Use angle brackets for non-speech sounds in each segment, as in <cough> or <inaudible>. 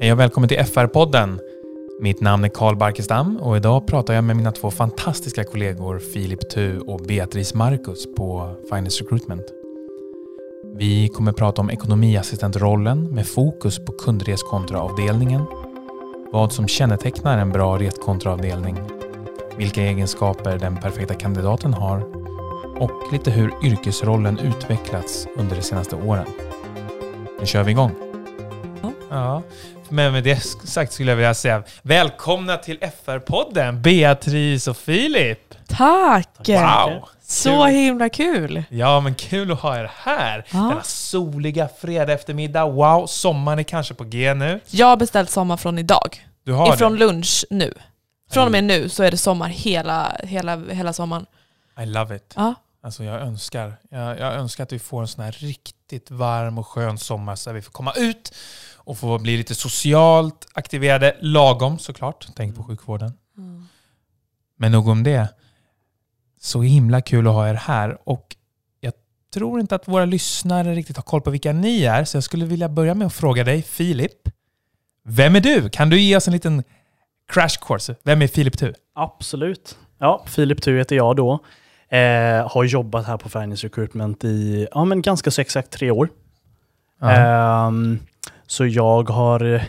Hej och välkommen till FR-podden. Mitt namn är Karl Barkestam och idag pratar jag med mina två fantastiska kollegor Filip Tu och Beatrice Marcus på Finance Recruitment. Vi kommer prata om ekonomiassistentrollen med fokus på kundreskontraavdelningen, vad som kännetecknar en bra retkontraavdelning, vilka egenskaper den perfekta kandidaten har och lite hur yrkesrollen utvecklats under de senaste åren. Nu kör vi igång! Ja, men med det sagt skulle jag vilja säga välkomna till FR-podden Beatrice och Filip! Tack! Wow! Så himla kul! Ja, men kul att ha er här. Ja. Denna soliga fredag eftermiddag. Wow, sommaren är kanske på G nu. Jag har beställt sommar från idag. Du har Ifrån det? lunch nu. Från och med nu så är det sommar hela, hela, hela sommaren. I love it. Ja. Alltså jag önskar, jag, jag önskar att vi får en sån här riktigt varm och skön sommar så att vi får komma ut och få bli lite socialt aktiverade. Lagom såklart. Tänk på sjukvården. Men nog om det. Så himla kul att ha er här. Och jag tror inte att våra lyssnare riktigt har koll på vilka ni är. Så jag skulle vilja börja med att fråga dig, Filip. Vem är du? Kan du ge oss en liten crash course? Vem är Filip Tu? Absolut. Ja, Filip Tu heter jag då. Eh, har jobbat här på Finance Recruitment i ja, men ganska så exakt tre år. Ehm, så jag har eh,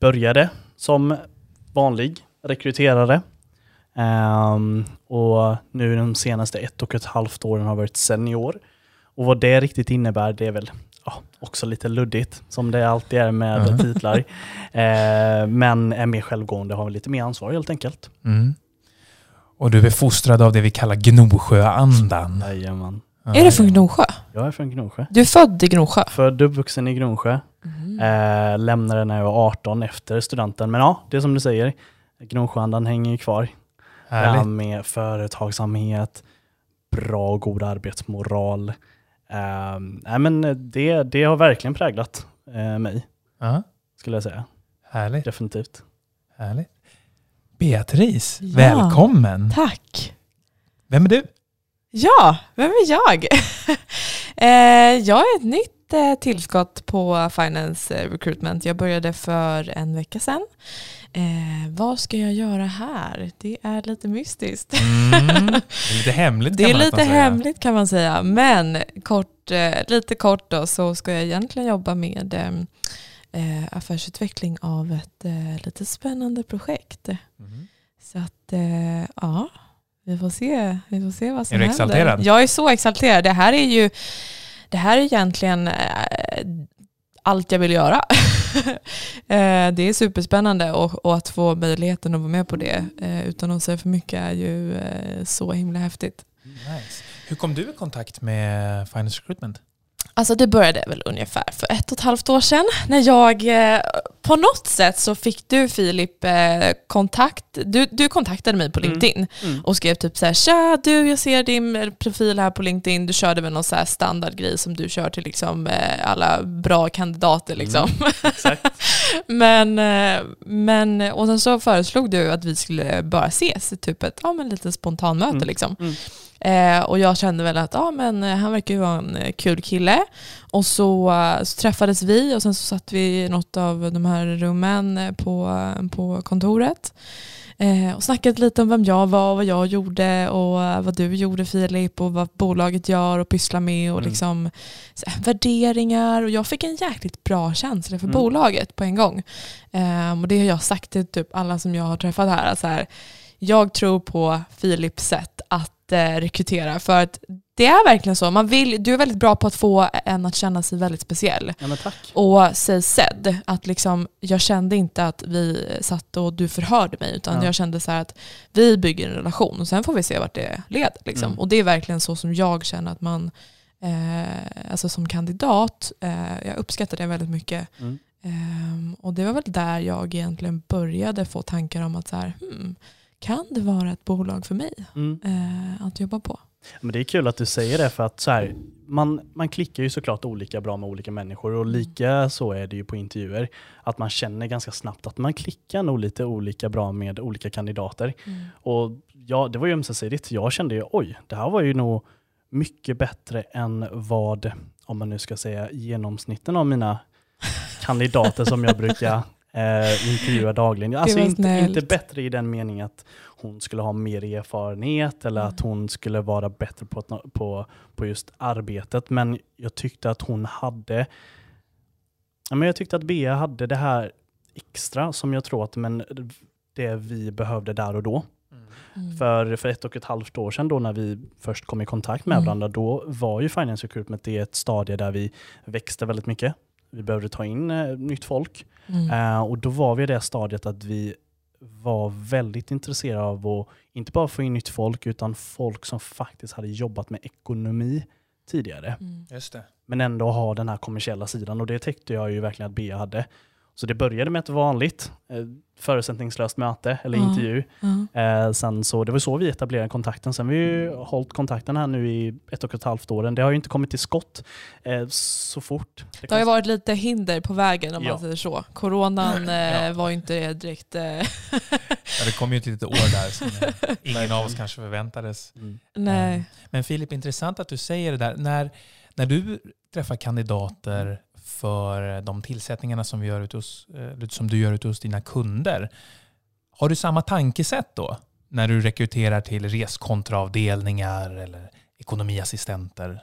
började som vanlig rekryterare. Ehm, och nu de senaste ett och ett halvt åren har jag varit senior. Och vad det riktigt innebär, det är väl ja, också lite luddigt, som det alltid är med Mhm. titlar. <laughs> Eh, men är mer självgående, har lite mer ansvar helt enkelt. Mm. Och du är fostrad av det vi kallar Gnosjöandan. Jajamän. Är du från Gnosjö? Jag är från Gnosjö. Du är född i Gnosjö? Född och uppvuxen i Gnosjö. Mm. Eh, lämnade när jag var 18 efter studenten. Men ja, det är som du säger. Gnosjöandan hänger ju kvar. Det här med företagsamhet, bra och god arbetsmoral. Eh, nej, men det, det har verkligen präglat eh, mig, Ja, skulle jag säga. härligt. Definitivt. härligt. Beatrice, Ja. välkommen. Tack! Vem är du? Ja, vem är jag? <laughs> eh, jag är ett nytt eh, tillskott på Finance eh, Recruitment. Jag började för en vecka sedan. Eh, vad ska jag göra här? Det är lite mystiskt. Mm. Det är lite <laughs> hemligt kan är man lite hemligt kan man säga, men kort, eh, lite kort då så ska jag egentligen jobba med eh, affärsutveckling av ett eh, lite spännande projekt. Mhm. Så att eh, ja, vi får se, vi får se vad som Är du händer. exalterad? Jag är så exalterad. Det här är ju det här är egentligen eh, allt jag vill göra. <laughs> Eh, det är superspännande och, och att få möjligheten att vara med på det eh, utan att säga för mycket är ju så himla häftigt. Nice. Hur kom du i kontakt med Finance Recruitment? Alltså det började väl ungefär för ett och ett halvt år sedan när jag eh, på något sätt så fick du Filip eh, kontakt, du, du kontaktade mig på Mm. LinkedIn Mm. och skrev typ såhär tja du jag ser din profil här på LinkedIn, du körde väl någon så här standardgrej som du kör till liksom eh, alla bra kandidater liksom. Exakt. <laughs> men, eh, men, och sen så föreslog du att vi skulle bara ses, typ ett ja, men lite spontanmöte Mm. liksom. Eh, och jag kände väl att ja, men, eh, han verkar ju vara en eh, kul kille. Och så, eh, så träffades vi och sen så satt vi i något av de här rummen på, på kontoret. Eh, och snackade lite om vem jag var och vad jag gjorde och vad du gjorde Filip och vad bolaget gör och pysslar med och Mm. liksom här, värderingar. Och jag fick en jäkligt bra känsla för Mm. bolaget på en gång. Eh, och det har jag sagt till typ alla som jag har träffat här. Så här jag tror på Filips sätt att eh, rekrytera för att det är verkligen så. Man vill, du är väldigt bra på att få en att känna sig väldigt speciell Ja, och sig sedd. Att liksom, jag kände inte att vi satt och du förhörde mig utan Ja. jag kände så att vi bygger en relation och sen får vi se vart det leder. Liksom. Mm. Och det är verkligen så som jag känner att man, eh, alltså som kandidat, eh, jag uppskattar det väldigt mycket. Mm. Ehm, och det var väl där jag egentligen började få tankar om att så här, hmm, kan det vara ett bolag för mig Mm. eh, att jobba på? Men det är kul att du säger det för att så här, man, man klickar ju såklart olika bra med olika människor och lika så är det ju på intervjuer. Att man känner ganska snabbt att man klickar nog lite olika bra med olika kandidater. Och ja, det var ju ömsesidigt. Jag kände ju oj, det här var ju nog mycket bättre än vad, om man nu ska säga genomsnitten av mina kandidater som jag brukar eh, intervjua dagligen. Alltså inte, snällt. inte bättre i den meningen att hon skulle ha mer erfarenhet eller att hon skulle vara bättre på, på, på just arbetet. Men jag tyckte att hon hade, ja, men jag tyckte att Bea hade det här extra som jag tror att men det vi behövde där och då. Mm. För, för ett och ett halvt år sedan då när vi först kom i kontakt med Mm. varandra, då var ju Finance Recruitment i ett stadie där vi växte väldigt mycket. Vi behövde ta in eh, nytt folk. Mm. Eh, och då var vi i det stadiet att vi var väldigt intresserade av att inte bara få in nytt folk, utan folk som faktiskt hade jobbat med ekonomi tidigare. Mm. Just det. Men ändå ha den här kommersiella sidan och det tyckte jag ju verkligen att Bea hade. Så det började med ett vanligt eh, förutsättningslöst möte eller Ja. intervju. Ja. Eh, sen så, det var så vi etablerade kontakten. Sen har vi ju hållit kontakten här nu i ett och ett halvt år. Det har ju inte kommit till skott eh, så fort. Det har ju varit lite hinder på vägen om Ja. man säger så. Coronan Ja. var ju inte direkt... Ja, det kom ju ett litet år där som <laughs> ingen av oss kanske förväntades. Mm. nej. Men Filip, intressant att du säger det där. När, när du träffar kandidater för eh, de tillsättningarna som, vi gör ut hos, eh, som du gör ute hos dina kunder, har du samma tankesätt då? När du rekryterar till reskontraavdelningar eller ekonomiassistenter?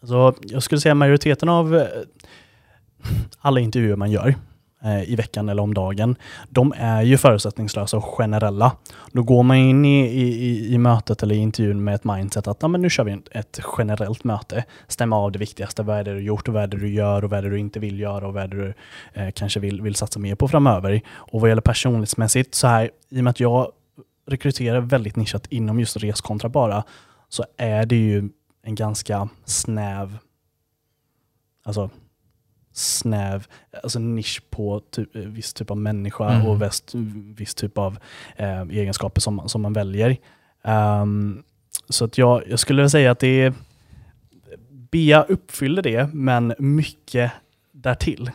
Alltså, jag skulle säga majoriteten av eh, alla intervjuer man gör Eh, i veckan eller om dagen, de är ju förutsättningslösa och generella. Då går man in i, i, i- mötet eller i intervjun med ett mindset att ja, men nu kör vi ett- ett generellt möte. Stämma av det viktigaste. Vad är det du gjort och vad är det du gör och vad är det du inte vill göra och vad är det du eh, kanske vill, vill satsa mer på framöver. Och vad gäller personlighetsmässigt, så här, i och med att jag rekryterar väldigt nischat inom just reskontra bara, så är det ju en ganska snäv, alltså snäv, alltså nisch på typ, eh, viss typ av människa Mm. och väst, viss typ av eh, egenskaper som, man- som man väljer. Ehm, så att jag, jag skulle säga att det är, Bea uppfyller det, men mycket därtill.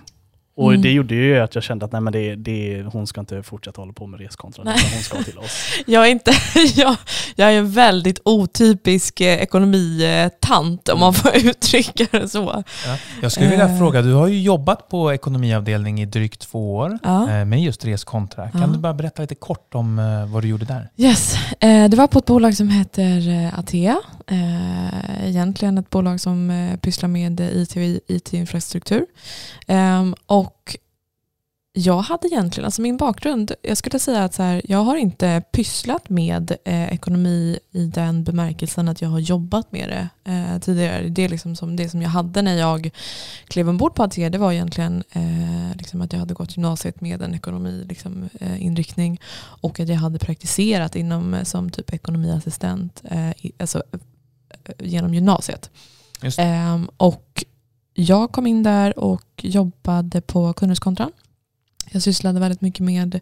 Och Mm. det gjorde ju att jag kände att nej, men det, det, hon ska inte fortsätta hålla på med reskontra, hon ska till oss. <laughs> Jag är, inte, <laughs> jag, jag är en väldigt otypisk eh, ekonomitant om man får <laughs> uttrycka det så. Ja. Jag skulle vilja Eh. fråga, du har ju jobbat på ekonomiavdelning i drygt två år Ja. eh, med just reskontra. Kan Ja. du bara berätta lite kort om eh, vad du gjorde där? Yes, det var på ett bolag som heter Atea. Eh, egentligen ett bolag som eh, pysslar med eh, IT och IT-infrastruktur. Ehm, och jag hade egentligen, alltså min bakgrund, jag skulle säga att så här, jag har inte pysslat med eh, ekonomi i den bemärkelsen att jag har jobbat med det eh, tidigare. Det liksom som det som jag hade när jag klev ombord på Atea, det var egentligen eh, liksom att jag hade gått gymnasiet med en ekonomiinriktning liksom, eh, inriktning och att jag hade praktiserat inom som typ ekonomiassistent eh, i, alltså, genom gymnasiet. Ehm, och jag kom in där och jobbade på kundnöjdskontran. Jag sysslade väldigt mycket med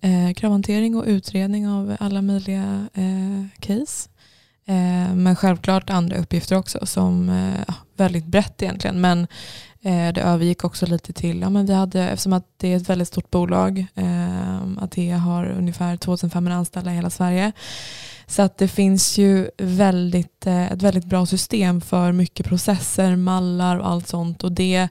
eh, kravhantering och utredning av alla möjliga eh, case. Eh, men självklart andra uppgifter också som eh, väldigt brett egentligen. Men eh, det övergick också lite till, ja, men vi hade, eftersom att det är ett väldigt stort bolag, eh, Atea har ungefär 2500 anställda i hela Sverige. Så att det finns ju väldigt, eh, ett väldigt bra system för mycket processer, mallar och allt sånt. Och det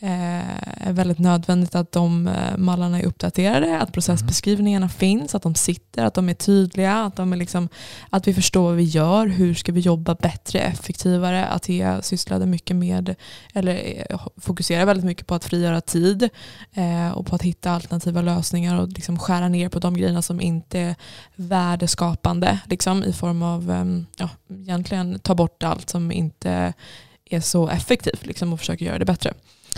Eh, är väldigt nödvändigt att de eh, mallarna är uppdaterade, att processbeskrivningarna finns, att de sitter, att de är tydliga, att, de är liksom, att vi förstår vad vi gör, hur ska vi jobba bättre, effektivare. Att sysslade mycket med, eller eh, fokuserar väldigt mycket på att frigöra tid eh, och på att hitta alternativa lösningar och liksom skära ner på de grejerna som inte är värdeskapande liksom, i form av, ehm, ja, egentligen ta bort allt som inte är så effektivt liksom, och försöka göra det bättre.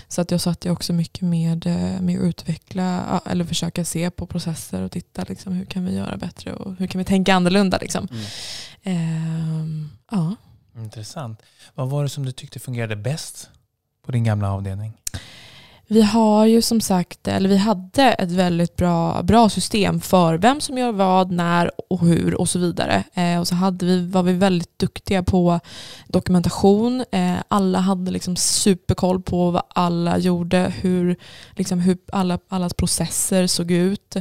Så att jag satt ju också mycket med, eh, med att utveckla, eller försöka se på processer och titta liksom, hur kan vi göra bättre och hur kan vi tänka annorlunda. Liksom. Mm. Ehm, ja. Intressant. Vad var det som du tyckte fungerade bäst på din gamla avdelning? Vi har ju som sagt, eller vi hade ett väldigt bra, bra system för vem som gör vad, när och hur och så vidare. Eh, och så hade vi, var vi väldigt duktiga på dokumentation. Eh, alla hade liksom superkoll på vad alla gjorde, hur, liksom hur alla, allas processer såg ut.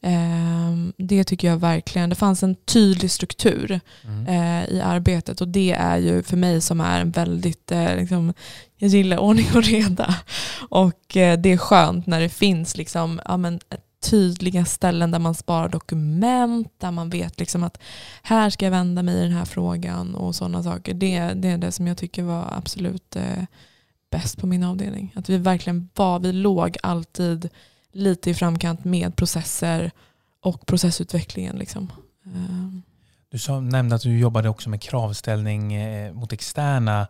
Eh, det tycker jag verkligen, det fanns en tydlig struktur Mm. eh, i arbetet och det är ju för mig som är en väldigt eh, liksom, jag gillar ordning och reda. Och eh, det är skönt när det finns liksom, ja, men, tydliga ställen där man sparar dokument, där man vet liksom att här ska jag vända mig i den här frågan och sådana saker. Det, det är det som jag tycker var absolut eh, bäst på min avdelning. Att vi verkligen var, vi låg alltid lite i framkant med processer och processutvecklingen. Liksom. Eh. Du sa, nämnde att du jobbade också med kravställning eh, mot externa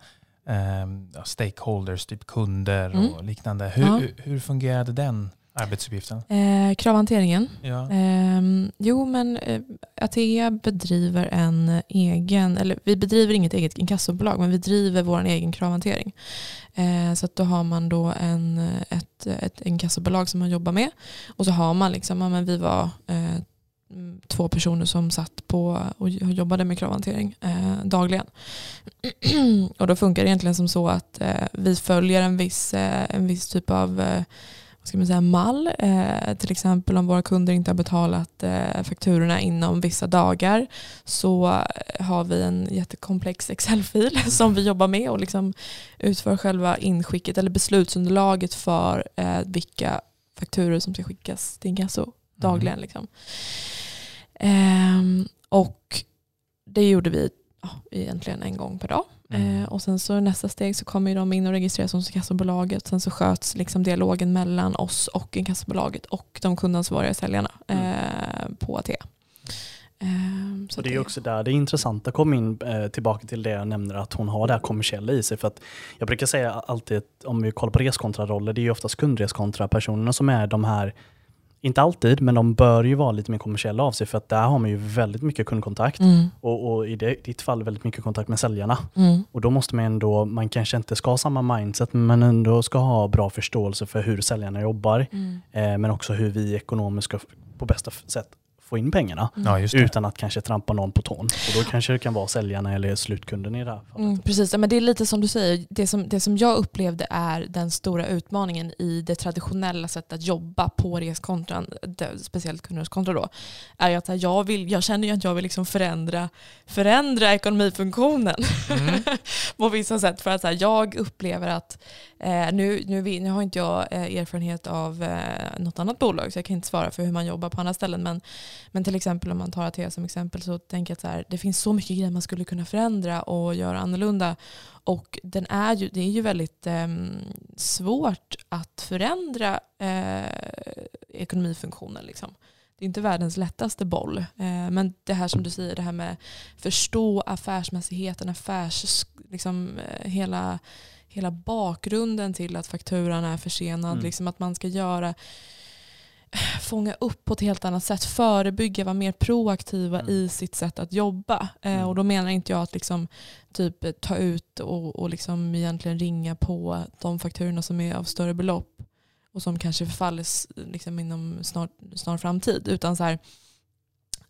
eh, stakeholders, typ kunder mm. och liknande. Hur, ja. hur fungerade den arbetsuppgiften? Eh, kravhanteringen. Ja. Eh, jo, men eh, Atea bedriver en egen, eller vi bedriver inget eget inkassobolag, men vi driver vår egen kravhantering. Eh, så att då har man då en, ett, ett inkassobolag som man jobbar med. Och så har man liksom, ja, men vi var eh, två personer som satt på och jobbade med kravhantering eh, dagligen. <clears throat> och då funkar det egentligen som så att eh, vi följer en viss, eh, en viss typ av eh, ska man säga, mall. Eh, till exempel om våra kunder inte har betalat eh, fakturorna inom vissa dagar så har vi en jättekomplex Excel-fil <laughs> som vi jobbar med och liksom utför själva inskicket eller beslutsunderlaget för eh, vilka fakturor som ska skickas till inkasso mm. dagligen. Liksom. Ehm, och det gjorde vi ja, egentligen en gång per dag. Mm. Eh, och sen så nästa steg så kommer de in och registreras hos inkassobolaget. Sen så sköts liksom dialogen mellan oss och inkassobolaget och de kundansvariga säljarna mm. eh, på AT. Eh, och det är också där det är intressanta kommer in eh, tillbaka till det jag nämner att hon har det här kommersiella i sig. För att jag brukar säga alltid om vi kollar på reskontraroller, det är ju oftast kundreskontra personerna som är de här inte alltid, men de bör ju vara lite mer kommersiella av sig för att där har man ju väldigt mycket kundkontakt mm. och, och, i det, ditt fall väldigt mycket kontakt med säljarna. Mm. Och då måste man ändå, man kanske inte ska ha samma mindset men ändå ska ha bra förståelse för hur säljarna jobbar. Mm. Eh, men också hur vi ekonomiskt ska på bästa sätt få in pengarna mm. utan att kanske trampa någon på tån. Och då kanske det kan vara säljarna eller slutkunden i det här fallet. Mm, precis, men det är lite som du säger, det som, det som jag upplevde är den stora utmaningen i det traditionella sättet att jobba på reskontran, speciellt kundreskontra då, är att jag, vill, jag känner ju att jag vill liksom förändra, förändra ekonomifunktionen mm. <laughs> på vissa sätt. För att här, jag upplever att Eh, nu, nu, nu, har inte jag eh, erfarenhet av eh, något annat bolag så jag kan inte svara för hur man jobbar på andra ställen. Men, men till exempel om man tar Atea som exempel så tänker jag att så här, det finns så mycket grejer man skulle kunna förändra och göra annorlunda. Och den är ju, det är ju väldigt eh, svårt att förändra eh, ekonomifunktionen. Liksom. Det är inte världens lättaste boll. Eh, men det här som du säger, det här med förstå affärsmässigheten, affärs, liksom, eh, hela hela bakgrunden till att fakturan är försenad. Mm. Liksom att man ska göra fånga upp på ett helt annat sätt, förebygga, vara mer proaktiva mm. i sitt sätt att jobba. Eh, mm. och då menar inte jag att liksom, typ, ta ut och, och liksom egentligen ringa på de fakturorna som är av större belopp och som kanske förfaller liksom, inom snar, snar framtid. Utan så här,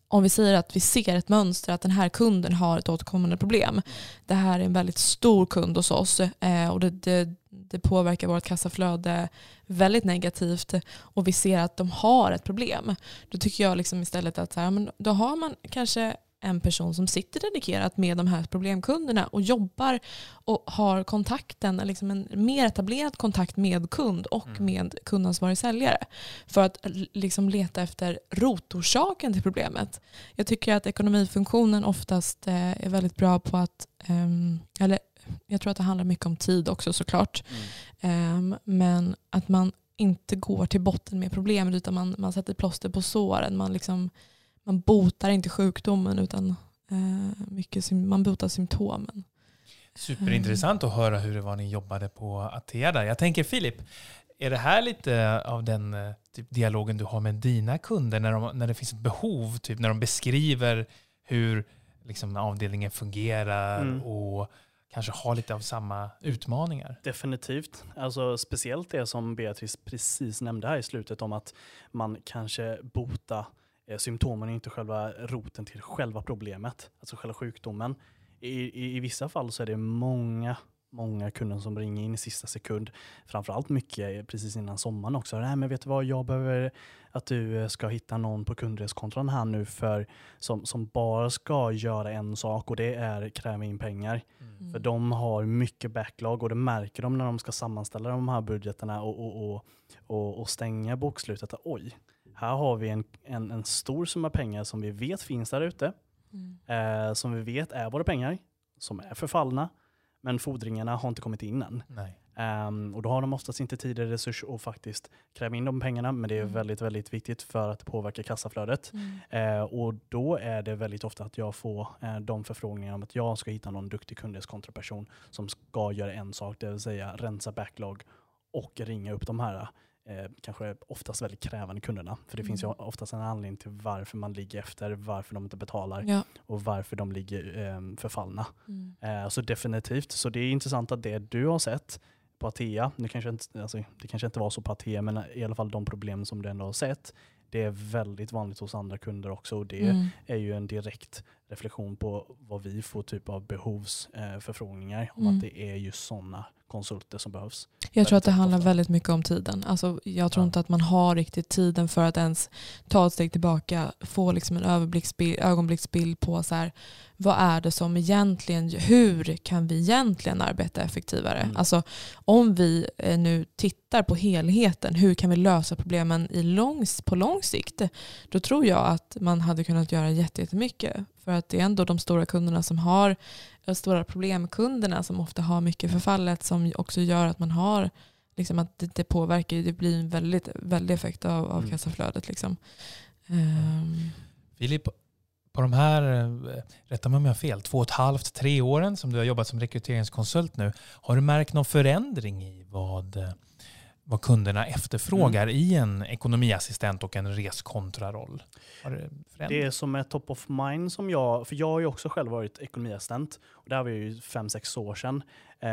om vi säger att vi ser ett mönster att den här kunden har ett återkommande problem. Det här är en väldigt stor kund hos oss eh, och det, det, det, påverkar vårt kassaflöde väldigt negativt och vi ser att de har ett problem. Då tycker jag liksom istället att så här, men då har man kanske en person som sitter dedikerat med de här problemkunderna och jobbar och har kontakten, liksom en mer etablerad kontakt med kund och mm. med kundansvarig säljare för att liksom leta efter rotorsaken till problemet. Jag tycker att ekonomifunktionen oftast eh, är väldigt bra på att, ehm, eller jag tror att det handlar mycket om tid också såklart, mm. Ehm, men att man inte går till botten med problemet utan man, man sätter plåster på såren. Man liksom man botar inte sjukdomen utan eh, mycket, man botar symptomen. Superintressant att höra hur det var ni jobbade på Atea där. Jag tänker Filip, är det här lite av den eh, typ, dialogen du har med dina kunder när, de, när det finns ett behov, typ när de beskriver hur liksom, avdelningen fungerar mm. och kanske har lite av samma utmaningar? Definitivt. Alltså, speciellt det som Beatrice precis nämnde här i slutet om att man kanske botar Eh, symptomen är inte själva roten till själva problemet, alltså själva sjukdomen. I, i, i vissa fall så är det många, många kunder som ringer in i sista sekund. Framförallt mycket precis innan sommaren också. Nej, men vet du vad, jag behöver att du eh, ska hitta någon på kundreskontrollen här nu för, som, som bara ska göra en sak och det är kräva in pengar. Mm. För de har mycket backlog och det märker de när de ska sammanställa de här budgeterna och, och, och, och, och stänga bokslutet. Oj, här har vi en, en, en stor summa pengar som vi vet finns där ute. Mm. Eh, som vi vet är våra pengar, som är förfallna. Men fordringarna har inte kommit in än. Nej. Um, och då har de oftast inte tid eller resurs att faktiskt kräva in de pengarna, men det är Mm. väldigt, väldigt viktigt för att påverka kassaflödet. Mm. Eh, och då är det väldigt ofta att jag får eh, de förfrågningarna om att jag ska hitta någon duktig kundreskontroperson som ska göra en sak, det vill säga rensa backlog och ringa upp de här eh, kanske oftast väldigt krävande kunderna. För det finns ju Mm. oftast en anledning till varför man ligger efter, varför de inte betalar Ja. och varför de ligger eh, förfallna. Mm. Eh, så definitivt, så det är intressant att det du har sett på Atea, nu kanske inte, alltså, det kanske inte var så på Atea, men i alla fall de problem som du ändå har sett, det är väldigt vanligt hos andra kunder också och det Mm. är ju en direkt reflektion på vad vi får typ av behovsförfrågningar eh, om Mm. att det är just sådana konsulter som behövs. Jag tror att det handlar ofta. väldigt mycket om tiden. Alltså, jag tror Ja. inte att man har riktigt tiden för att ens ta ett steg tillbaka, få liksom en ögonblicksbild, på så här, vad är det som egentligen, hur kan vi egentligen arbeta effektivare? Mm. Alltså, om vi eh, nu tittar på helheten, hur kan vi lösa problemen i långs, på lång sikt? Då tror jag att man hade kunnat göra jätte- jättemycket. För att det är ändå de stora kunderna som har stora problemkunderna som ofta har mycket förfallet som också gör att man har liksom att det, det påverkar, det blir en väldigt, väldig effekt av, av Mm. kassaflödet. Liksom. Ehm, Filip, på de här, eh, rätta mig om jag har fel, två och ett halvt, tre åren som du har jobbat som rekryteringskonsult nu, har du märkt någon förändring i vad, eh, vad kunderna efterfrågar Mm. i en ekonomiassistent och en reskontraroll? Det? Det som är top of mind som jag, för jag har ju också själv varit ekonomiassistent och det här var ju fem sex år sedan. Eh,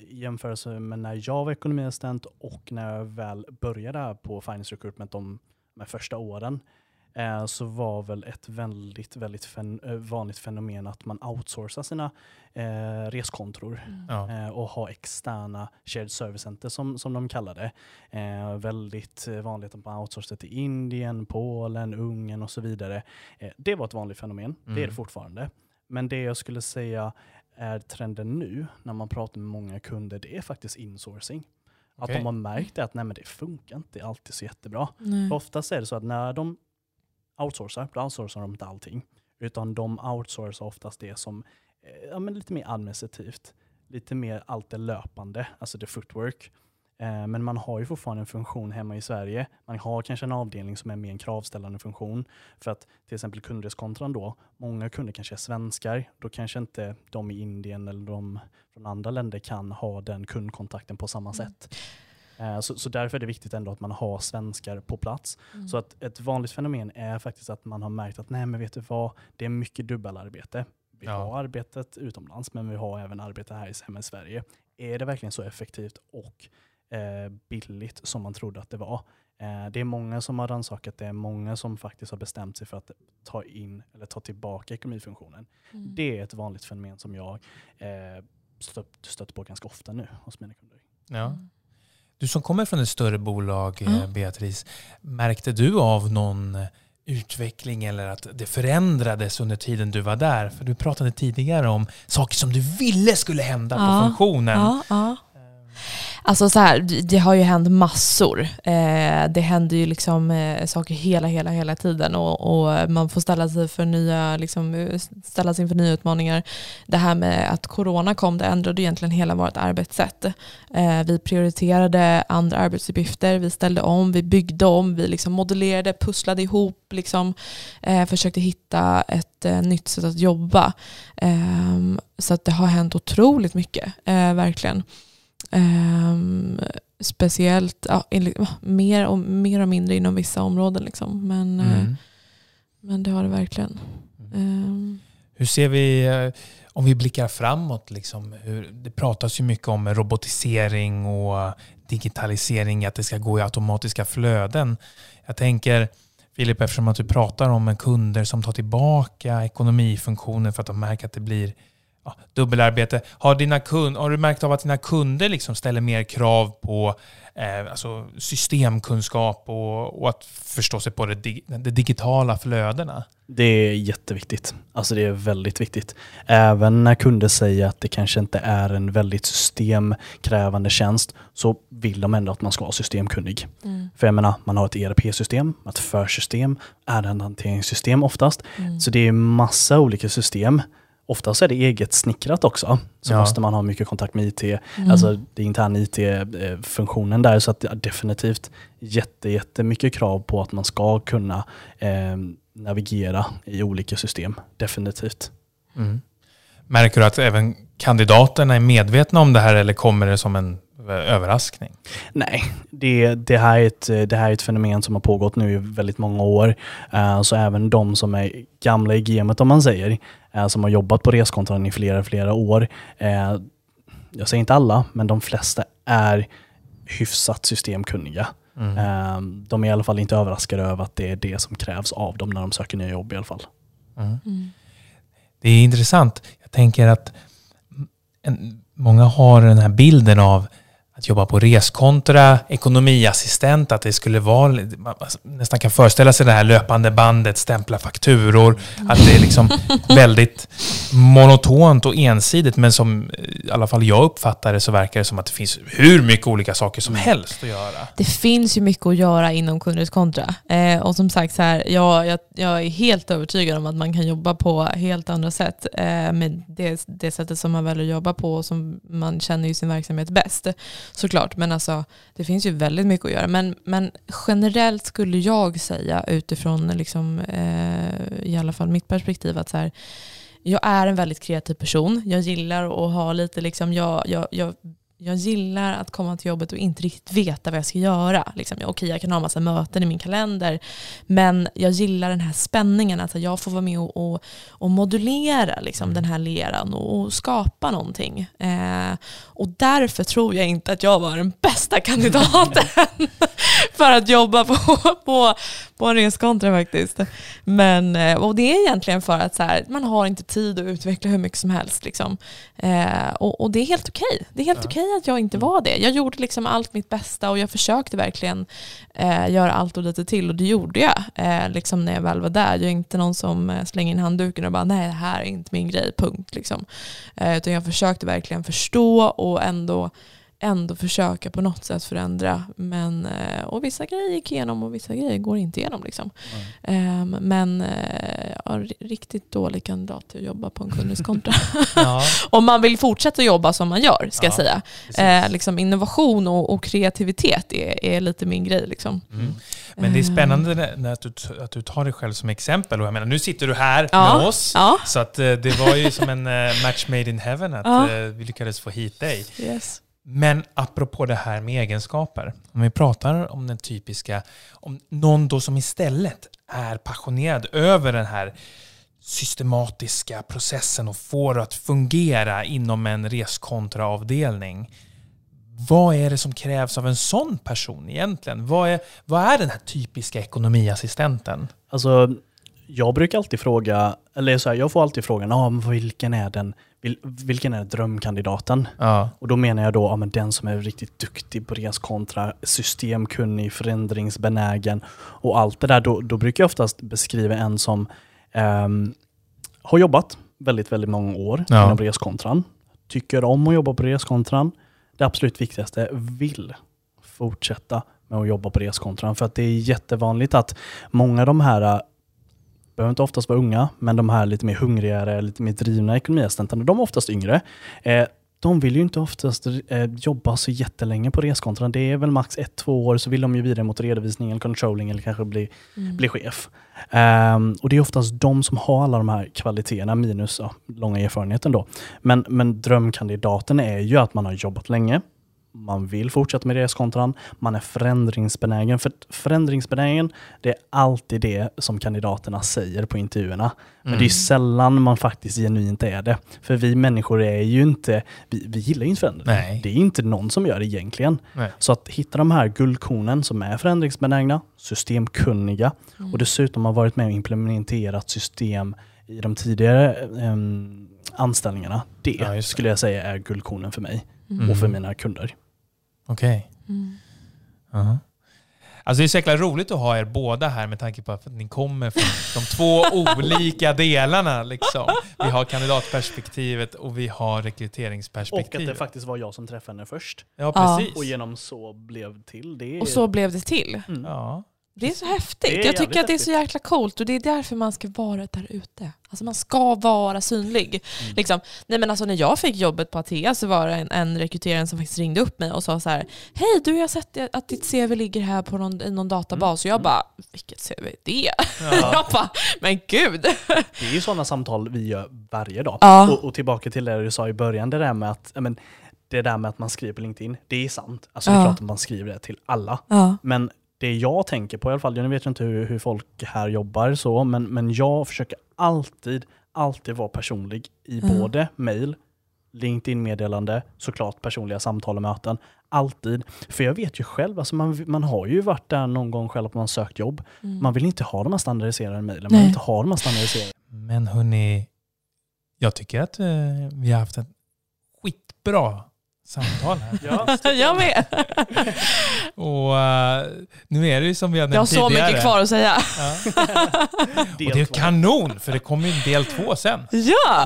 I jämförelse med när jag var ekonomiassistent och när jag väl började på Finance Recruitment de, de första åren eh, så var väl ett väldigt, väldigt fen, eh, vanligt fenomen att man outsourcar sina eh, reskontror Ja. eh, och ha externa shared service center som, som de kallar det. Eh, väldigt vanligt att man outsourcar till Indien, Polen, Ungern och så vidare. Eh, det var ett vanligt fenomen, det är Mm. det fortfarande. Men det jag skulle säga är trenden nu när man pratar med många kunder, det är faktiskt insourcing. Att de har märkt att nej, men det funkar inte alltid så jättebra. oftast är det så att när de outsourcar, då outsourcar de inte allting. Utan de outsourcar oftast det som eh, ja, men lite mer administrativt. Lite mer allt det löpande, alltså det footwork. Eh, men man har ju fortfarande en funktion hemma i Sverige. Man har kanske en avdelning som är mer en kravställande funktion. För att till exempel kundreskontran då, många kunder kanske är svenskar. Då kanske inte de i Indien eller de från andra länder kan ha den kundkontakten på samma Mm. sätt. Eh, Så, så därför är det viktigt ändå att man har svenskar på plats. Mm. Så att ett vanligt fenomen är faktiskt att man har märkt att nej men vet du vad, det är mycket dubbelarbete. Vi Ja. har arbetet utomlands men vi har även arbete här i- hemma i Sverige. Är det verkligen så effektivt och eh, billigt som man trodde att det var? Eh, det är många som har rannsakat det, är många som faktiskt har bestämt sig för att ta in eller ta tillbaka ekonomifunktionen. Mm. Det är ett vanligt fenomen som jag eh, stött, stött på ganska ofta nu hos mina kunder. Ja. Mm. Du som kommer från ett större bolag, eh, Ja. Beatrice, märkte du av någon eh, utveckling eller att det förändrades under tiden du var där? För du pratade tidigare om saker som du ville skulle hända på Ja. funktionen. Ja, ja. Alltså så här, det- har ju hänt massor. Eh, det händer ju liksom eh, saker hela, hela, hela tiden och, och man får ställa sig, för nya, liksom, eh, ställa sig inför nya utmaningar. Det här med att corona kom, det ändrade egentligen hela vårt arbetssätt. Eh, vi prioriterade andra arbetsuppgifter, vi ställde om, vi byggde om, vi liksom modellerade, pusslade ihop, liksom, eh, försökte hitta ett eh, nytt sätt att jobba. Ehm, så att det har hänt otroligt mycket, eh, verkligen. Ehm, speciellt ja, enligt, mer, och, mer och mindre inom vissa områden. Liksom. Men, eh, Mm. men det har det verkligen. Ehm, Hur ser vi, eh, om vi blickar framåt, liksom, hur, det pratas ju mycket om robotisering och digitalisering, att det ska gå i automatiska flöden. Jag tänker, Filip, eftersom att du pratar om kunder som tar tillbaka ekonomifunktionen för att de märker att det blir ja, dubbelarbete. Har, dina kund, har du märkt av att dina kunder liksom ställer mer krav på eh, alltså systemkunskap och, och, att förstå sig på det, dig, de digitala flödena? Det är jätteviktigt. Alltså det är väldigt viktigt. Även när kunder säger att det kanske inte är en väldigt systemkrävande tjänst så vill de ändå att man ska vara systemkunnig. Mm. För jag menar, man har ett ERP-system, ett försystem, ärendehanteringssystem oftast. Mm. Så det är massa olika system. Oftast är det eget snickrat också. Så ja. måste man ha mycket kontakt med IT, mm. alltså det interna IT-funktionen där. Så att definitivt jätte, jättemycket krav på att man ska kunna eh, navigera i olika system. Definitivt. Mm. Märker du att även kandidaterna är medvetna om det här eller kommer det som en överraskning? Nej, det, det, här är ett, det här är ett fenomen som har pågått nu i väldigt många år. Uh, så även de som är gamla i gamet om man säger, uh, som har jobbat på reskontran i flera, flera år. Uh, jag säger inte alla, men de flesta är hyfsat systemkunniga. Mm. De är i alla fall inte överraskade över att det är det som krävs av dem när de söker nya jobb i alla fall. Mm. Mm. Det är intressant. Jag tänker att en, många har den här bilden av att jobba på reskontra, ekonomiassistent, att det skulle vara, man nästan kan föreställa sig det här löpande bandet, stämpla fakturor, att det är liksom <laughs> väldigt monotont och ensidigt, men som i alla fall jag uppfattar det så verkar det som att det finns hur mycket olika saker som helst att göra. Det finns ju mycket att göra inom kundreskontra. Eh, och som sagt, så här, jag, jag, jag, är helt övertygad om att man kan jobba på helt andra sätt eh, med det, det sättet som man väljer att jobba på och som man känner ju sin verksamhet bäst såklart. Men alltså, det finns ju väldigt mycket att göra. Men, men generellt skulle jag säga utifrån liksom, eh, i alla fall mitt perspektiv att så här, jag är en väldigt kreativ person. Jag gillar att ha lite, liksom, jag, jag, jag jag gillar att komma till jobbet och inte riktigt veta vad jag ska göra. Liksom, Okej, okay, jag kan ha massa möten i min kalender, men jag gillar den här spänningen, att jag får vara med och, och, och modulera liksom, mm. den här leran och, och skapa någonting. Eh, och därför tror jag inte att jag var den bästa <laughs> kandidaten <laughs> för att jobba på, på, på en reskontra faktiskt. Men, eh, och det är egentligen för att så här, man har inte tid att utveckla hur mycket som helst. Liksom. Eh, och, och, det är helt okej. Okay. Det är helt ja. okej okay att jag inte var det. Jag gjorde liksom allt mitt bästa och jag försökte verkligen eh, göra allt och lite till och det gjorde jag eh, liksom när jag väl var där. Jag är inte någon som eh, slänger in handduken och bara nej det här är inte min grej, punkt. Liksom. Eh, utan jag försökte verkligen förstå och ändå ändå försöka på något sätt förändra. Men, eh, och vissa grejer gick igenom och vissa grejer går inte igenom. Liksom. Mm. Men eh, ja, riktigt dålig kandidat till att jobba på en kundiskontra. <laughs> ja. Om man vill fortsätta jobba som man gör, ska ja, jag säga. Eh, liksom innovation och, och, kreativitet är, är lite min grej. Liksom. Mm. Men det är spännande när att, du, att du tar dig själv som exempel. Och jag menar, nu sitter du här ja. med oss. Så att, det var ju som en match made in heaven att vi lyckades få hit dig. Yes. Men apropå det här med egenskaper. Om vi pratar om den typiska, om någon då som istället är passionerad över den här systematiska processen och får att fungera inom en reskontraavdelning. Vad är det som krävs av en sån person egentligen? Vad är, vad är den här typiska ekonomiassistenten? Alltså, jag brukar alltid fråga, eller så här, jag får alltid frågan, ah, vilken är den vilken är drömkandidaten? Ja. Och då menar jag då ja, men den som är riktigt duktig på reskontra, systemkunnig, förändringsbenägen och allt det där. Då, då brukar jag oftast beskriva en som um, har jobbat väldigt, väldigt många år ja. inom reskontran, tycker om att jobba på reskontran. Det absolut viktigaste, vill fortsätta med att jobba på reskontran. För att det är jättevanligt att många av de här behöver inte oftast vara unga, men de här lite mer hungrigare, lite mer drivna ekonomiassistenterna, de är oftast yngre. Eh, de vill ju inte oftast eh, jobba så jättelänge på reskontran. Det är väl max ett, två år så vill de ju vidare mot redovisning eller controlling eller kanske bli, mm. bli chef. Um, och det är oftast de som har alla de här kvaliteterna minus ja, långa erfarenheten då. Men, men drömkandidaten är ju att man har jobbat länge, man vill fortsätta med reskontran, man är förändringsbenägen. För förändringsbenägen, det är alltid det som kandidaterna säger på intervjuerna. Men mm. det är mm. sällan man faktiskt genuint är det. För vi människor är ju inte, vi, vi gillar ju inte förändring. Nej. Det är inte någon som gör det egentligen. Nej. Så att hitta de här guldkornen som är förändringsbenägna, systemkunniga mm. och dessutom har varit med och implementerat system i de tidigare em, anställningarna. Det Ja, det. skulle jag säga är guldkornen för mig Mm. och för mina kunder. Okej. Mm. Ja. Alltså det är så jäkla roligt att ha er båda här med tanke på att ni kommer från de två <laughs> olika delarna. Liksom. Vi har kandidatperspektivet och vi har Och att rekryteringsperspektivet. det faktiskt var jag som träffade henne först. Ja, Ja. precis. Och genom så blev till. Det är... Och så blev det till. Mm. Ja. Det är så Det är häftigt. Jag tycker att det är så häftigt. jäkla coolt och det är därför man ska vara där ute. Alltså man ska vara synlig. Mm. Liksom, nej men alltså när jag fick jobbet på Atea så var det en, en rekryterare som faktiskt ringde upp mig och sa så här Hej du, jag har sett att ditt CV ligger här på någon, i någon databas. Och jag Mm. bara, vilket CV är det? Ja. <laughs> Jag bara, men gud. Det är ju sådana samtal vi gör varje dag. Ja. Och, och tillbaka till det du sa i början, det där med att, ja, men, det där med att man skriver på LinkedIn, det är sant. Alltså det är Ja. klart att man skriver det till alla. Ja. Men det jag tänker på i alla fall, jag vet inte hur, hur folk här jobbar så, men, men jag försöker alltid, alltid vara personlig i Mm. både mail, LinkedIn-meddelande, såklart personliga samtal och möten. Alltid. För jag vet ju själv, alltså man, man har ju varit där någon gång själv att man sökt jobb. Mm. Man vill inte ha de här standardiserade mejlen, man Nej. vill inte ha de här standardiserade Men hörni, jag tycker att eh, vi har haft ett skitbra samtal här. <laughs> Ja, jag med. <laughs> Och eh, nu är det ju som vi har Jag har nämnt så tidigare. mycket kvar att säga. Ja. <laughs> Och det är kanon, för det kommer ju en del två sen. Ja,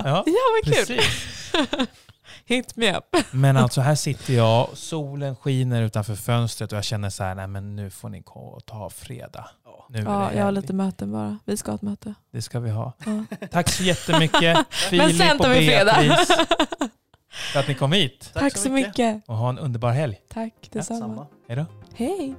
Ja, ja, vad kul. Precis. <laughs> Hit me up. Men alltså här sitter jag, solen skiner utanför fönstret och jag känner så här, nej men nu får ni gå och ta fredag. Ja. Nu Ja, jag har lite möten bara. Vi ska ha ett möte. Det ska vi ha. Ja. Tack så jättemycket <laughs> Men sen tar vi fredag. För att ni kom hit. Tack, så mycket. Och ha en underbar helg. Tack detsamma. Samma. Hej då. Hej.